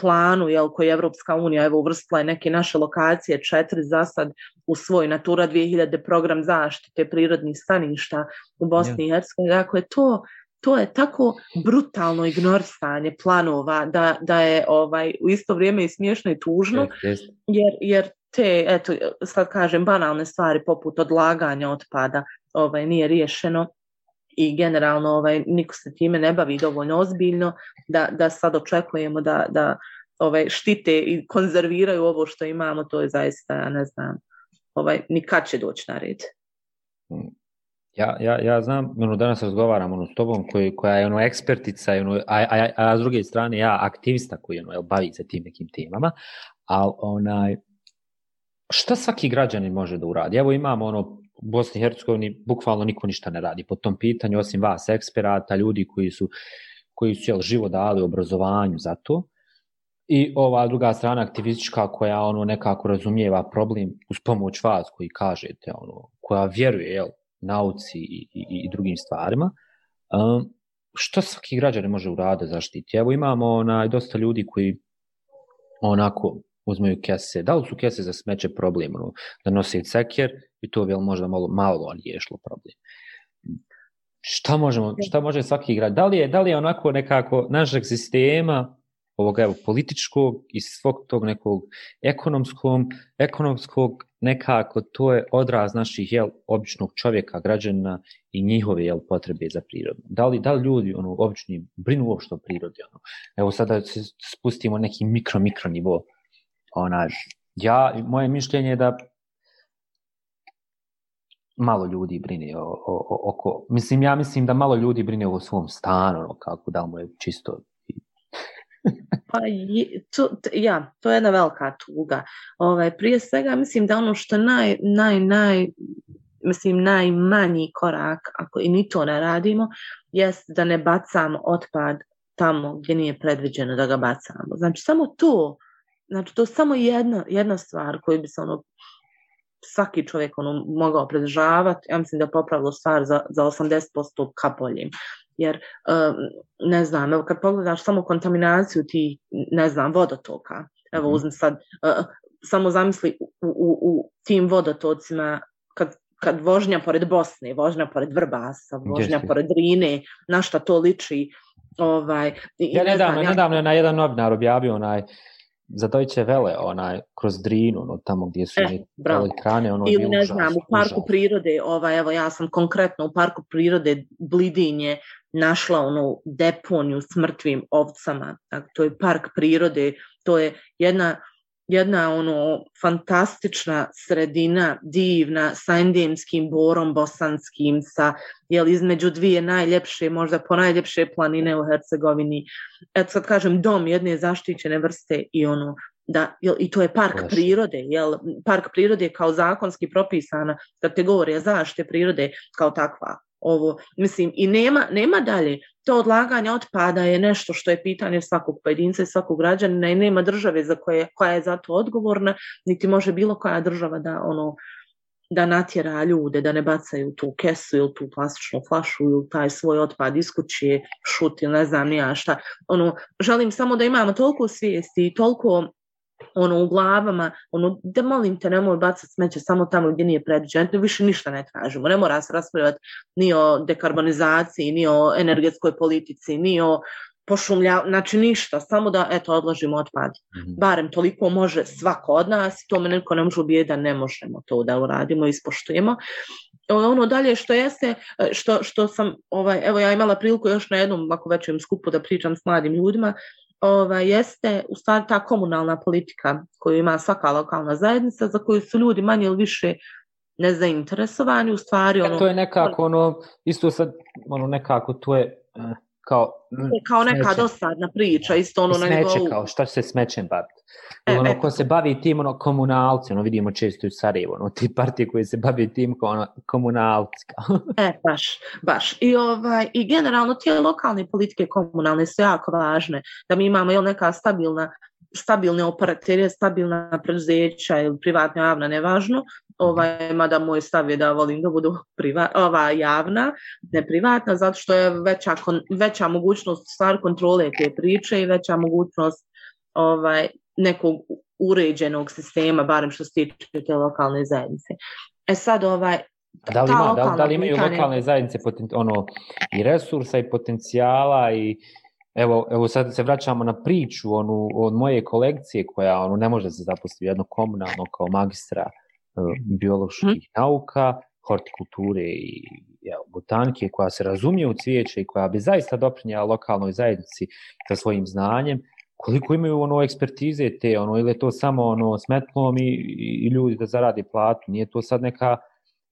planu, jel, koji je Evropska unija evo uvrstila neke naše lokacije, četiri za sad u svoj Natura 2000 program zaštite prirodnih staništa u Bosni i Hercegovini. Dakle, to to je tako brutalno ignorisanje planova da, da je ovaj u isto vrijeme i smiješno i tužno jer, jer te eto sad kažem banalne stvari poput odlaganja otpada ovaj nije riješeno i generalno ovaj niko se time ne bavi dovoljno ozbiljno da, da sad očekujemo da, da ovaj štite i konzerviraju ovo što imamo to je zaista ne znam ovaj nikad će doći na red. Ja, ja, ja znam, ono, danas razgovaram ono, s tobom koji, koja je ono, ekspertica, ono, a, a, a, a s druge strane ja aktivista koji ono, bavi se tim nekim temama, ali onaj, šta svaki građanin može da uradi? Evo imamo ono, u Bosni i Hercegovini bukvalno niko ništa ne radi po tom pitanju, osim vas, eksperata, ljudi koji su, koji su jel, živo dali obrazovanju za to. I ova druga strana aktivistička koja ono nekako razumijeva problem uz pomoć vas koji kažete, ono, koja vjeruje, jel, nauci i, i, i drugim stvarima. Um, što svaki građan može uraditi zaštiti? Evo imamo onaj, dosta ljudi koji onako uzmeju kese. Da li su kese za smeće problem? Ono, da nose ceker i to bi možda malo, malo riješilo problem. Šta, možemo, šta može svaki grad? Da li je, da li je onako nekako našeg sistema ovog evo, političkog i svog tog nekog ekonomskog, ekonomskog nekako to je odraz naših jel, običnog čovjeka, građana i njihove jel, potrebe za prirodu. Da li, da li ljudi ono, obični brinu uopšte o prirodi? Ono? Evo sada se spustimo neki mikro, mikro nivo. Ona, ja, moje mišljenje je da malo ljudi brine o, o, o, oko, mislim, ja mislim da malo ljudi brine o svom stanu, ono, kako da mu je čisto Pa je, to, ja, to je jedna velika tuga. Ovaj, prije svega mislim da ono što naj, naj, naj, mislim najmanji korak, ako i ni to ne radimo, jest da ne bacamo otpad tamo gdje nije predviđeno da ga bacamo. Znači samo to, znači to je samo jedna, jedna stvar koju bi se ono svaki čovjek ono mogao predržavati, ja mislim da popravilo stvar za, za 80% kapoljim jer ne znam, evo kad pogledaš samo kontaminaciju ti, ne znam, vodotoka, evo mhm. uzmi sad, samo zamisli u, u, u tim vodotocima kad, kad vožnja pored Bosne, vožnja pored Vrbasa, vožnja Jeste. pored Rine, na šta to liči, ovaj... Ja nedavno, ja... nedavno na jedan novinar objavio onaj, za Deutsche Welle, onaj, kroz Drinu, ono, tamo gdje su eh, elektrane, ono, Ili ne užas, znam, u parku užas. prirode, ovaj, evo, ja sam konkretno u parku prirode Blidinje našla onu deponiju s mrtvim ovcama. Dakle, to je park prirode, to je jedna, jedna ono fantastična sredina, divna, sa endemskim borom bosanskim, sa jel, između dvije najljepše, možda po najljepše planine u Hercegovini. Eto sad kažem, dom jedne zaštićene vrste i ono, da, jel, i to je park Prošli. prirode, jel, park prirode je kao zakonski propisana kategorija zaštite prirode kao takva ovo, mislim, i nema, nema dalje. To odlaganje otpada je nešto što je pitanje svakog pojedinca i svakog građanina i nema države za koje, koja je za to odgovorna, niti može bilo koja država da ono da natjera ljude da ne bacaju tu kesu ili tu plastičnu flašu ili taj svoj otpad iz kuće, šut ili ne znam nija šta. Ono, želim samo da imamo toliko svijesti i toliko ono u glavama, ono da molim te nemoj bacati smeće samo tamo gdje nije predviđeno, više ništa ne tražimo, ne mora se raspravljati ni o dekarbonizaciji, ni o energetskoj politici, ni o pošumlja, znači ništa, samo da eto odložimo otpad. Mm -hmm. Barem toliko može svako od nas, to me neko ne može ubijeti da ne možemo to da uradimo i ispoštujemo. Ono dalje što jeste, što, što sam, ovaj, evo ja imala priliku još na jednom ovako većem skupu da pričam s mladim ljudima, ovaj, jeste u stvari ta komunalna politika koju ima svaka lokalna zajednica za koju su ljudi manje ili više nezainteresovani u stvari. E, ono, to je nekako ono, isto sad, ono nekako to je uh, kao... Kao neka smeće. dosadna priča, isto ono smeće, na nivou... kao šta se smećem baviti. E, ono, e, ko se bavi tim, ono, komunalci, ono, vidimo često u Sarajevo, ono, ti partije koji se bavi tim, kao, ono, komunalci. e, baš, baš. I, ovaj, I generalno, tije lokalne politike komunalne su jako važne, da mi imamo, jel, neka stabilna stabilne operatere, stabilna preduzeća ili privatna javna, nevažno, ovaj, mada moj stav je da volim da budu priva, ova, javna, ne privatna, zato što je veća, kon, veća mogućnost stvar kontrole te priče i veća mogućnost ovaj, nekog uređenog sistema, barem što se tiče te lokalne zajednice. E sad, ovaj, da li, ima, da, da li imaju pitanje... lokalne zajednice poten, ono, i resursa i potencijala i Evo, evo sad se vraćamo na priču onu, od moje kolekcije koja ono, ne može se zaposliti jedno komunalno kao magistra uh, bioloških hmm. nauka, hortikulture i evo, botanike koja se razumije u cvijeće i koja bi zaista doprinjala lokalnoj zajednici sa svojim znanjem, koliko imaju ono ekspertize te, ono, ili je to samo ono smetlom i, i, i ljudi da zaradi platu, nije to sad neka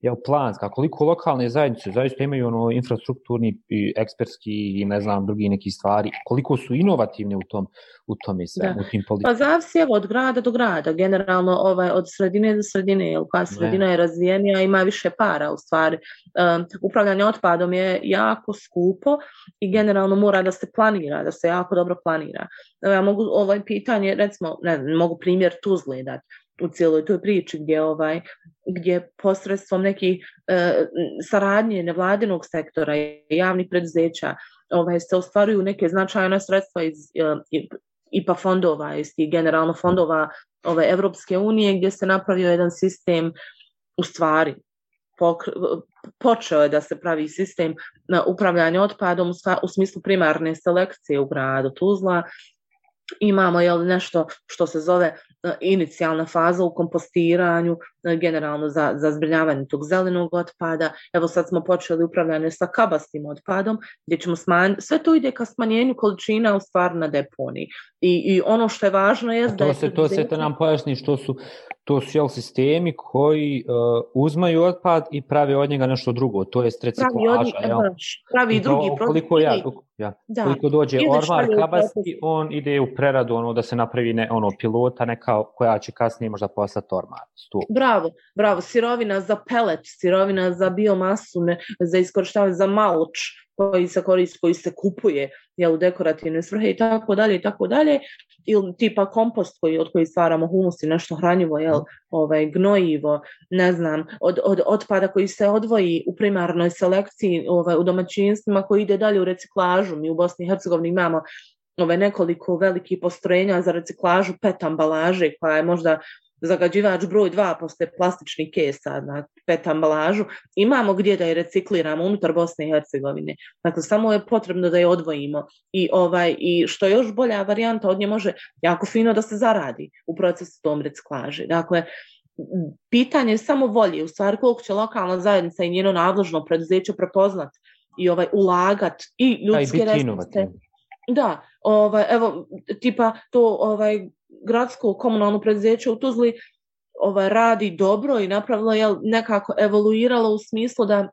jel, planska, koliko lokalne zajednice zaista imaju ono infrastrukturni i ekspertski i ne znam drugi neki stvari, koliko su inovativne u tom u tome sve, da. u tim politikama. Pa zavisi evo od grada do grada, generalno ovaj, od sredine do sredine, jel, koja sredina ne. je razvijenija, ima više para u stvari. Um, upravljanje otpadom je jako skupo i generalno mora da se planira, da se jako dobro planira. Ja mogu ovaj pitanje, recimo, ne mogu primjer Tuzle dati u cijeloj toj priči gdje ovaj gdje posredstvom neki e, saradnje nevladinog sektora i javnih preduzeća ovaj se ostvaruju neke značajne sredstva iz e, IPA fondova iz tih generalno fondova ove Evropske unije gdje se napravio jedan sistem u stvari počeo je da se pravi sistem na upravljanje otpadom u, u smislu primarne selekcije u gradu Tuzla. Imamo jel, nešto što se zove inicijalna faza u kompostiranju, e, generalno za, za zbrinjavanje tog zelenog otpada. Evo sad smo počeli upravljanje sa kabastim otpadom, gdje ćemo smanjiti, sve to ide ka smanjenju količina u stvar na deponiji. I, I ono što je važno je da... To se, to se te nam pojasni što su, to su jel, sistemi koji uh, uzmaju otpad i prave od njega nešto drugo, to je reciklaža. Pravi, od, pravi drugi koliko, ja, ja, da. koliko dođe ormar kabasti, on ide u preradu ono da se napravi ne, ono pilota neka koja će kasnije možda postati ormar. Stup. Bravo, bravo, sirovina za pelet, sirovina za biomasu, ne, za iskorištavanje za malč koji se koristi, koji se kupuje jel, u dekorativne svrhe i tako dalje i tako dalje ili tipa kompost koji, od koji stvaramo humus i nešto hranjivo, jel, ovaj, gnojivo, ne znam, od, od otpada koji se odvoji u primarnoj selekciji ovaj, u domaćinstvima koji ide dalje u reciklažu. Mi u Bosni i Hercegovini imamo ove nekoliko velikih postrojenja za reciklažu pet ambalaže koja je možda zagađivač broj dva posle plastičnih kesa na pet ambalažu, imamo gdje da je recikliramo unutar Bosne i Hercegovine. Dakle, samo je potrebno da je odvojimo. I, ovaj, I što je još bolja varijanta, od nje može jako fino da se zaradi u procesu tom reciklaže. Dakle, pitanje je samo volje, u stvari koliko će lokalna zajednica i njeno nadložno preduzeće prepoznat i ovaj ulagat i ljudske resurse. Da, ovaj, evo, tipa to ovaj, gradsko komunalno preduzeće u Tuzli ovaj, radi dobro i napravilo je nekako evoluiralo u smislu da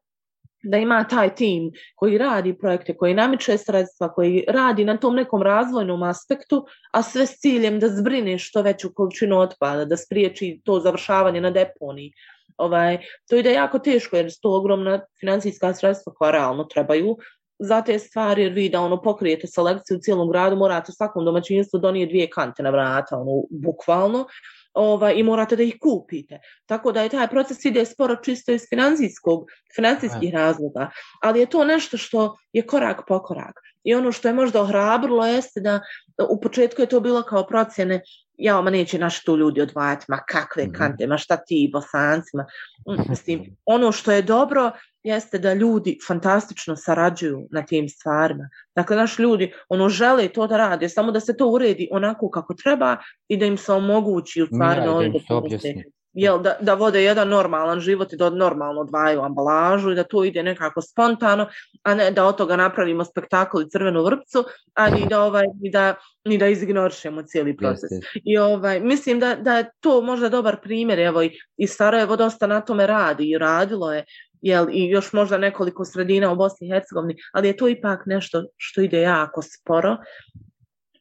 da ima taj tim koji radi projekte, koji namiče sredstva, koji radi na tom nekom razvojnom aspektu, a sve s ciljem da zbrine što veću količinu otpada, da spriječi to završavanje na deponiji. Ovaj, to ide jako teško jer su to ogromna financijska sredstva koja realno trebaju za te stvari, jer vi da ono pokrijete selekciju u cijelom gradu, morate svakom domaćinstvu donije dvije kante na vrata, ono, bukvalno, ovaj, i morate da ih kupite. Tako da je taj proces ide sporo čisto iz financijskog, financijskih razloga, ali je to nešto što je korak po korak. I ono što je možda ohrabrilo jeste da u početku je to bilo kao procjene ja, ma neće naši tu ljudi odvajati, ma kakve mhm. kante, ma šta ti bosancima. Mm, mislim, ono što je dobro jeste da ljudi fantastično sarađuju na tim stvarima. Dakle, naši ljudi ono žele to da rade, samo da se to uredi onako kako treba i da im se omogući u stvari ja, da, da jel, da, da vode jedan normalan život i da normalno dvaju ambalažu i da to ide nekako spontano, a ne da od toga napravimo spektakl i crvenu vrpcu, a ni da, ovaj, ni da, ni da izignorišemo cijeli proces. Jeste. I ovaj, mislim da, da je to možda dobar primjer, evo i, i Sarajevo dosta na tome radi i radilo je, jel, i još možda nekoliko sredina u Bosni i Hercegovini, ali je to ipak nešto što ide jako sporo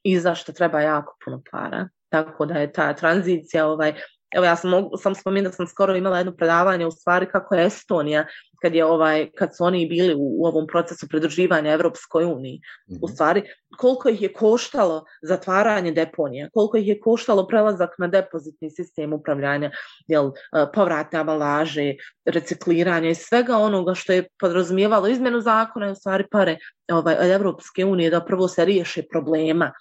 i zašto treba jako puno para. Tako da je ta tranzicija ovaj, Evo ja sam, mogu, sam spominjala da sam skoro imala jedno predavanje u stvari kako je Estonija kad je ovaj kad su oni bili u, u ovom procesu pridruživanja Evropskoj uniji. Mm -hmm. U mhm. stvari koliko ih je koštalo zatvaranje deponija, koliko ih je koštalo prelazak na depozitni sistem upravljanja, jel e, povratne ambalaže, recikliranje i svega onoga što je podrazumijevalo izmenu zakona i u stvari pare ovaj Evropske unije da prvo se riješe problema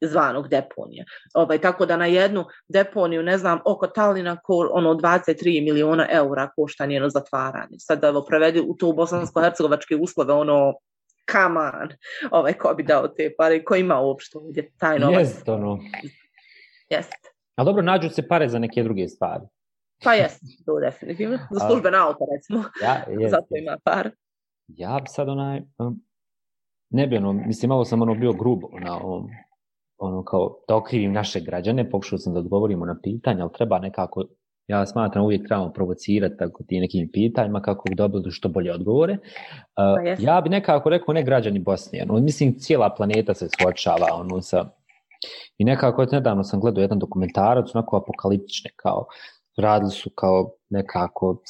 zvanog deponija. Ovaj, tako da na jednu deponiju, ne znam, oko Talina, ko, ono 23 miliona eura košta njeno zatvaranje. Sad da prevedi u to bosansko-hercegovačke uslove, ono, come on, ovaj, ko bi dao te pare, ko ima uopšte ovdje taj novac. Jest, ono. Jest. A dobro, nađu se pare za neke druge stvari. Pa jest, to definitivno. Za službene auto, recimo. Ja, jest, Zato ima par. Ja bi sad onaj, um, ne bi ono, mislim, malo sam ono bio grubo na ovom ono kao da okrivim naše građane, pokušao sam da odgovorimo na pitanja, ali treba nekako, ja smatram uvijek trebamo provocirati tako ti nekim pitanjima kako bi dobili što bolje odgovore. Uh, ja bi nekako rekao ne građani Bosnije, ono, mislim cijela planeta se suočava ono sa i nekako nedavno sam gledao jedan dokumentarac onako apokaliptične kao radili su kao nekako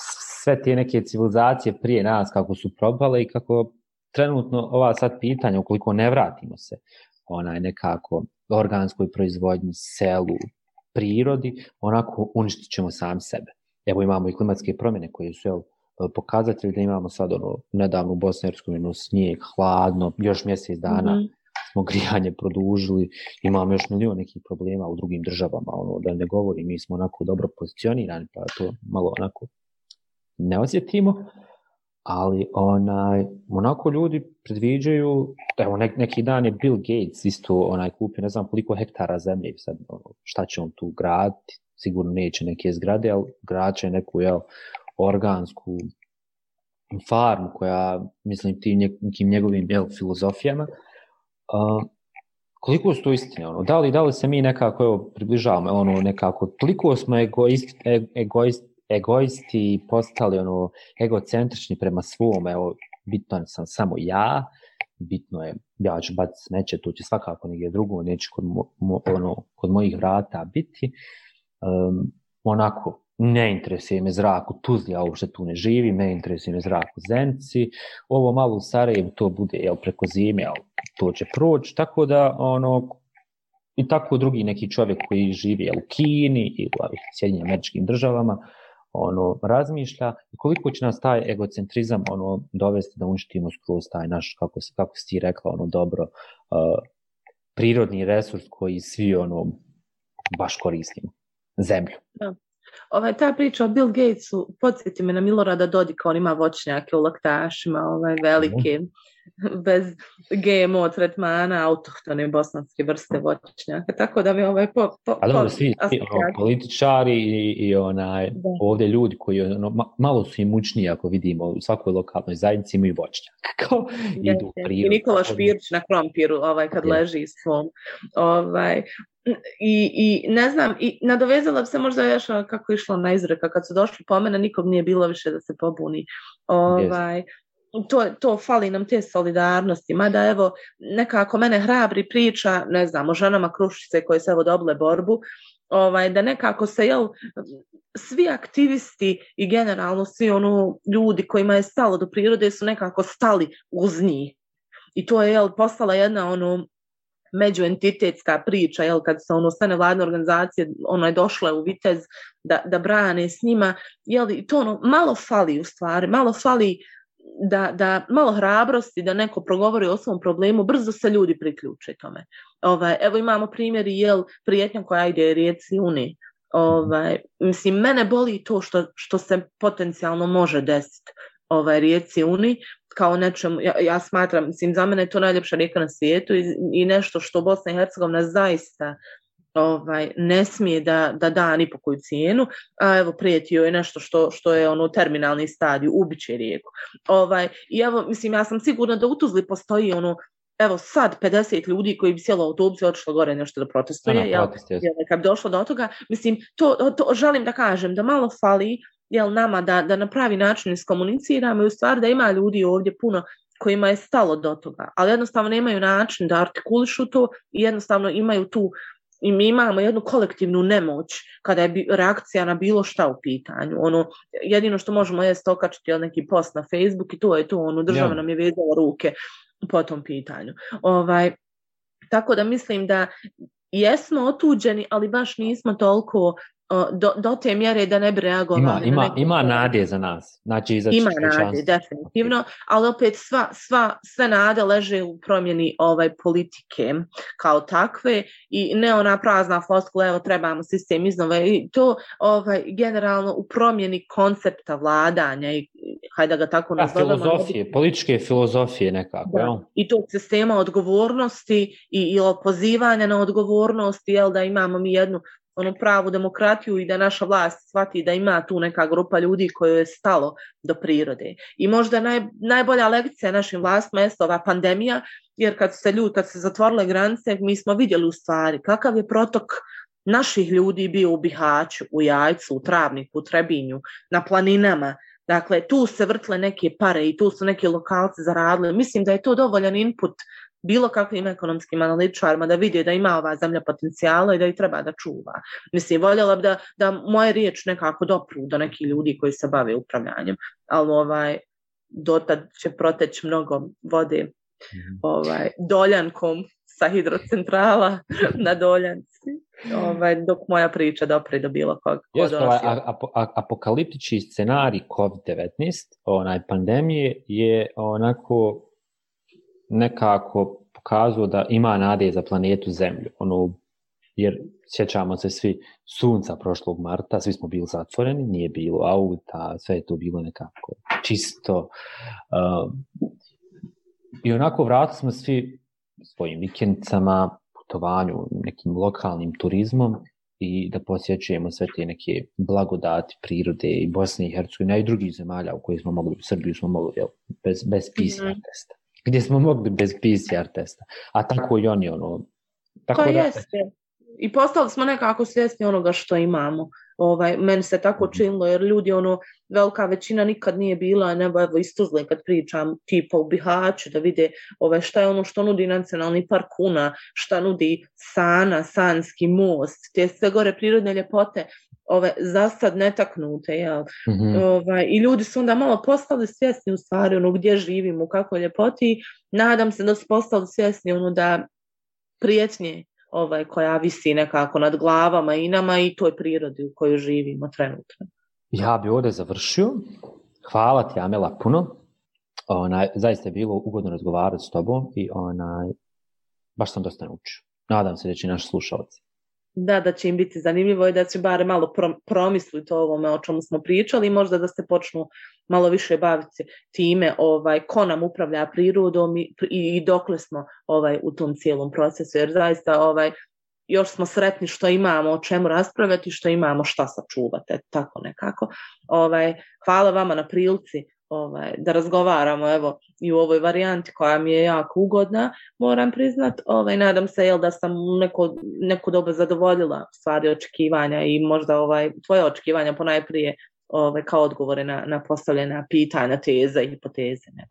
sve te neke civilizacije prije nas kako su propale i kako trenutno ova sad pitanja ukoliko ne vratimo se onaj nekako organskoj proizvodnji, selu, prirodi, onako uništit ćemo sami sebe. Evo imamo i klimatske promjene koje su jel, pokazatelji da imamo sad ono, nedavno u Bosni i Hercegovini snijeg, hladno, još mjesec dana mm -hmm. smo grijanje produžili, imamo još milion nekih problema u drugim državama, ono, da ne govorim, mi smo onako dobro pozicionirani, pa to malo onako ne osjetimo ali onaj, onako ljudi predviđaju, evo nek, neki dan je Bill Gates isto onaj kupio, ne znam koliko hektara zemlje, sad ono, šta će on tu graditi, sigurno neće neke zgrade, ali grad će neku jel, organsku farmu koja, mislim, tim nekim njegovim jel, filozofijama. Uh, koliko su to istine? Ono? Da, li, da li se mi nekako evo, približavamo, ono, nekako, toliko smo egoist, e, egoist, egoisti postali ono, egocentrični prema svom, evo, bitno sam samo ja, bitno je, ja ću baciti smeće, tu će svakako negdje drugo, neće kod, mo, mo, ono, kod mojih vrata biti. Um, onako, ne interesuje me zrak u Tuzli, a uopšte tu ne živi, ne interesuje me zrak u Zenci, ovo malo u Sarajevu to bude jel, preko zime, ali to će proći, tako da ono, i tako drugi neki čovjek koji živi jel, u Kini ili u Sjedinjim američkim državama, ono, razmišlja i koliko će nas taj egocentrizam ono, dovesti da uništimo skroz taj naš, kako, se, kako si ti rekla, ono, dobro, uh, prirodni resurs koji svi ono, baš koristimo, zemlju. Da. Ovaj, ta priča o Bill Gatesu, podsjeti me na Milorada Dodika, on ima voćnjake u laktašima, ovaj, velike, mm bez GMO tretmana, autohtone bosanske vrste voćnjaka, tako da mi ovaj po, po, Ali po, svi, svi ono, političari i, i onaj, da. ovdje ljudi koji ono, malo su imućniji ako vidimo u svakoj lokalnoj zajednici imaju voćnjak. Kao, idu I Nikola Špirić na krompiru ovaj, kad je. leži svom. Ovaj, I, i ne znam, i nadovezala se možda još kako išlo na izreka, kad su došli po mene, nikom nije bilo više da se pobuni. Ovaj, to, to fali nam te solidarnosti, mada evo nekako mene hrabri priča, ne znam, o ženama Krušice koje se evo doble borbu, ovaj, da nekako se, jel, svi aktivisti i generalno svi ono ljudi kojima je stalo do prirode su nekako stali uz njih. I to je, jel, postala jedna ono međuentitetska priča, jel, kad se ono sve nevladne organizacije ono je došle u Vitez da, da brane s njima, jel, i to ono malo fali u stvari, malo fali da, da malo hrabrosti da neko progovori o svom problemu, brzo se ljudi priključe tome. Ovaj, evo imamo primjer i jel prijetnja koja ide rijeci Uni. Ovaj, mislim, mene boli to što, što se potencijalno može desiti ovaj, rijeci Uni, kao nečemu, ja, ja smatram, mislim, za mene je to najljepša rijeka na svijetu i, i nešto što Bosna i Hercegovina zaista ovaj ne smije da da da ni po koju cijenu a evo prijetio je nešto što što je ono terminalni stadij ubiće rijeku. Ovaj i evo mislim ja sam sigurna da u Tuzli postoji ono evo sad 50 ljudi koji bi sjelo autobus i otišlo gore nešto da protestuje ja kad bi došlo do toga mislim to, to želim da kažem da malo fali jel nama da da na pravi način iskomuniciramo i u stvari da ima ljudi ovdje puno kojima je stalo do toga, ali jednostavno nemaju način da artikulišu to i jednostavno imaju tu i mi imamo jednu kolektivnu nemoć kada je reakcija na bilo šta u pitanju. Ono, jedino što možemo je okačiti neki post na Facebook i to je to, ono, država ja. nam je vezala ruke po tom pitanju. Ovaj, tako da mislim da jesmo otuđeni, ali baš nismo toliko do, do te mjere da ne bi reagovali. Ima, ima, ima nade za nas. Znači, za ima nade, definitivno, ali opet sva, sva, sve nade leže u promjeni ovaj politike kao takve i ne ona prazna floskula, evo trebamo sistem iznove i to ovaj, generalno u promjeni koncepta vladanja i hajde ga tako nazovemo. Filozofije, ne... političke filozofije nekako. Da. Jel? I to sistema odgovornosti i, i pozivanja na odgovornosti, jel da imamo mi jednu ono pravu demokratiju i da naša vlast shvati da ima tu neka grupa ljudi koju je stalo do prirode. I možda naj, najbolja lekcija našim vlastima je ova pandemija, jer kad se ljudi, kad se zatvorile granice, mi smo vidjeli u stvari kakav je protok naših ljudi bio u Bihaću, u Jajcu, u Travniku, u Trebinju, na planinama. Dakle, tu se vrtle neke pare i tu su neki lokalci zaradili. Mislim da je to dovoljan input bilo kakvim ekonomskim analitičarima da vidi da ima ova zemlja potencijala i da ih treba da čuva. Mislim, voljela bi da, da moje riječ nekako dopru do nekih ljudi koji se bave upravljanjem, ali ovaj, dotad će proteći mnogo vode mm. ovaj, doljankom sa hidrocentrala na doljanci. Ovaj, dok moja priča dopre do bilo kog. Jeste, ovaj, ap apokaliptični scenarij COVID-19, onaj pandemije, je onako nekako pokazao da ima nade za planetu Zemlju. Ono, jer sjećamo se svi sunca prošlog marta, svi smo bili zatvoreni, nije bilo auta, sve je to bilo nekako čisto. Uh, I onako vratili smo svi svojim vikendicama, putovanju, nekim lokalnim turizmom i da posjećujemo sve te neke blagodati prirode i Bosne i Hercegovine i drugih zemalja u kojih smo mogli, u Srbiju smo mogli jel, bez, bez PCR mm. testa. Gdje smo mogli bez PCR testa. A tako i oni ono... Tako pa da, jeste. I postali smo nekako svjesni onoga što imamo. Ovaj, meni se tako mhm. činilo, jer ljudi, ono, velika većina nikad nije bila, nebo evo istuzle kad pričam tipa u Bihaću, da vide ovaj, šta je ono što nudi nacionalni park Una, šta nudi Sana, Sanski most, te sve gore prirodne ljepote, ove, zastad netaknute, jel? Mm -hmm. ovaj, I ljudi su onda malo postali svjesni u stvari, ono, gdje živimo, u kakvoj ljepoti, nadam se da su postali svjesni, ono, da prijetnje ovaj, koja visi nekako nad glavama i nama i toj prirodi u kojoj živimo trenutno. Ja bi ovdje završio. Hvala ti, Amela, puno. Onaj, zaista je bilo ugodno razgovarati s tobom i onaj, baš sam dosta naučio. Nadam se da će naši slušalci. Da, da će im biti zanimljivo i da će bare malo promisliti o ovome o čemu smo pričali i možda da se počnu malo više baviti time ovaj, ko nam upravlja prirodom i, i dokle smo ovaj, u tom cijelom procesu. Jer zaista ovaj, još smo sretni što imamo o čemu raspravljati, što imamo šta sačuvati, tako nekako. Ovaj, hvala vama na prilici ovaj, da razgovaramo evo, i u ovoj varijanti koja mi je jako ugodna, moram priznat. Ovaj, nadam se jel, da sam neko, neko doba zadovoljila stvari očekivanja i možda ovaj, tvoje očekivanja ponajprije ovaj, kao odgovore na, na postavljena pitanja, teze i hipoteze. Ne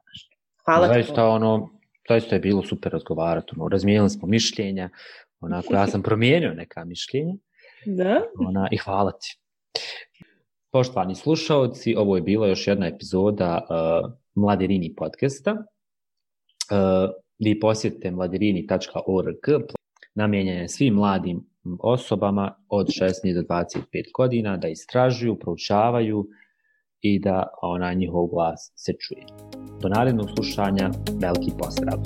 Hvala zaista, ti. Ono, zaista je bilo super razgovarati. Ono, razmijenili smo mišljenja. Onako, ja sam promijenio neka mišljenja. Da? Ona, I hvala ti. Poštovani slušalci, ovo je bila još jedna epizoda e, uh, Mladirini podcasta. Uh, vi posjetite mladirini.org, namijenjen je svim mladim osobama od 16 do 25 godina da istražuju, proučavaju i da ona njihov glas se čuje. Do narednog slušanja, veliki pozdrav!